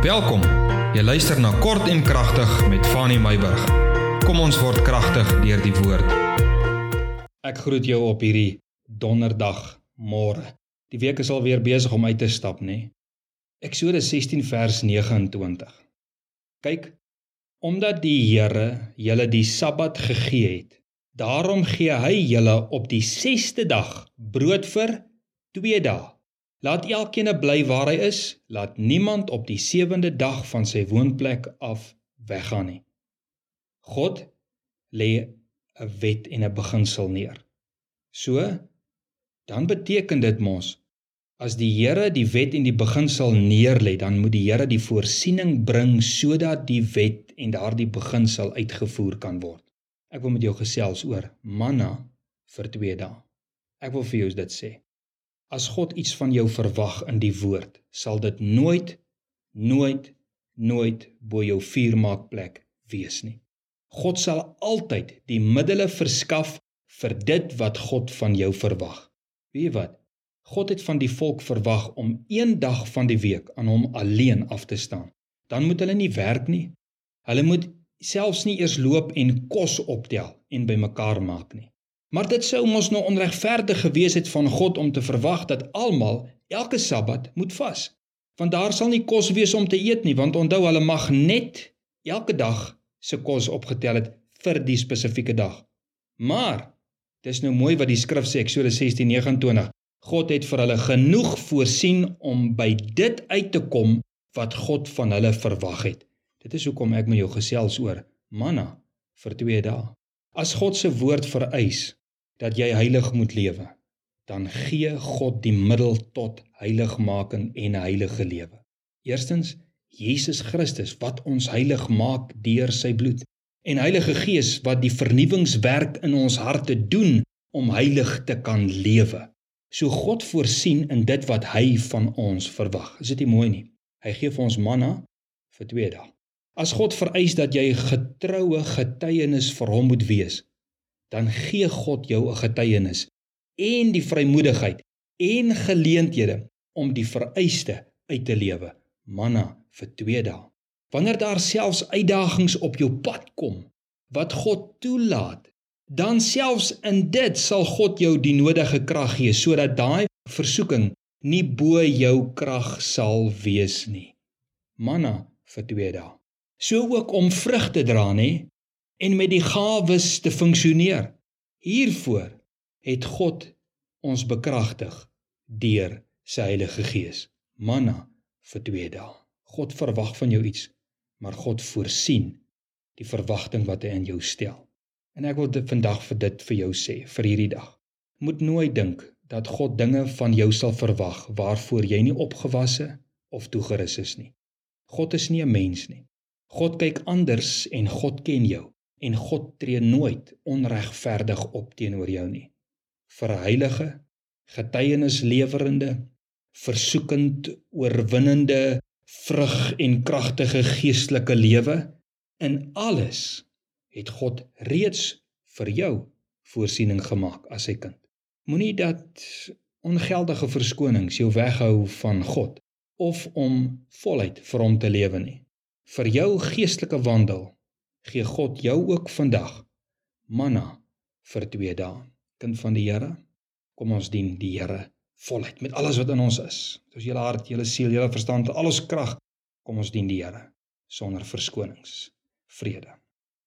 Welkom. Jy luister na Kort en Kragtig met Fanny Meyburg. Kom ons word kragtig deur die woord. Ek groet jou op hierdie donderdag môre. Die week is al weer besig om uit te stap, nê? Nee? Eksodus 16 vers 29. Kyk, omdat die Here julle die Sabbat gegee het, daarom gee hy julle op die 6ste dag brood vir 2 dae. Laat elkeen bly waar hy is, laat niemand op die sewende dag van sy woonplek af weggaan nie. God lê 'n wet en 'n beginsel neer. So dan beteken dit mos as die Here die wet en die beginsel neerlê, dan moet die Here die voorsiening bring sodat die wet en daardie beginsel uitgevoer kan word. Ek wil met jou gesels oor manna vir 2 dae. Ek wil vir jou dit sê. As God iets van jou verwag in die woord, sal dit nooit nooit nooit bo jou vuurmaakplek wees nie. God sal altyd die middele verskaf vir dit wat God van jou verwag. Weet wat? God het van die volk verwag om een dag van die week aan hom alleen af te staan. Dan moet hulle nie werk nie. Hulle moet selfs nie eers loop en kos optel en bymekaar maak nie. Maar dit sou mos nou onregverdig gewees het van God om te verwag dat almal elke Sabbat moet vas. Want daar sal nie kos wees om te eet nie, want onthou hulle mag net elke dag se kos opgetel het vir die spesifieke dag. Maar dis nou mooi wat die skrif sê Eksodus 16:29. God het vir hulle genoeg voorsien om by dit uit te kom wat God van hulle verwag het. Dit is hoekom ek met jou gesels oor manna vir 2 dae. As God se woord vereis dat jy heilig moet lewe, dan gee God die middel tot heiligmaking en heilige lewe. Eerstens Jesus Christus wat ons heilig maak deur sy bloed en Heilige Gees wat die vernuwingswerk in ons harte doen om heilig te kan lewe. So God voorsien in dit wat hy van ons verwag. Is dit nie mooi nie? Hy gee vir ons manna vir 2 dae. As God vereis dat jy getroue getuienis vir hom moet wees, dan gee God jou 'n getuienis en die vrymoedigheid en geleenthede om die vereiste uit te lewe. Manna vir 2 dae. Wanneer daar selfs uitdagings op jou pad kom wat God toelaat dan selfs in dit sal God jou die nodige krag gee sodat daai versoeking nie bo jou krag sal wees nie. Manna vir 2 dae. So ook om vrug te dra nê en met die gawes te funksioneer. Hiervoor het God ons bekragtig deur sy Heilige Gees. Manna vir 2 dae. God verwag van jou iets, maar God voorsien die verwagting wat hy in jou stel. En ek wil dit vandag vir dit vir jou sê vir hierdie dag. Moet nooit dink dat God dinge van jou sal verwag waarvoor jy nie opgewasse of toegerus is nie. God is nie 'n mens nie. God kyk anders en God ken jou en God tree nooit onregverdig op teenoor jou nie. Vir heilige, getuienislewerende, versoekend oorwinnende, vrug en kragtige geestelike lewe in alles het God reeds vir jou voorsiening gemaak as sy kind. Moenie dat ongeldige verskonings jou weghou van God of om voluit vir hom te lewe nie. Vir jou geestelike wandel gee God jou ook vandag manna vir 2 dae. Kind van die Here, kom ons dien die Here voluit met alles wat in ons is. Met ons hele hart, hele siel, hele verstand, al ons krag, kom ons dien die Here sonder verskonings. Vrede.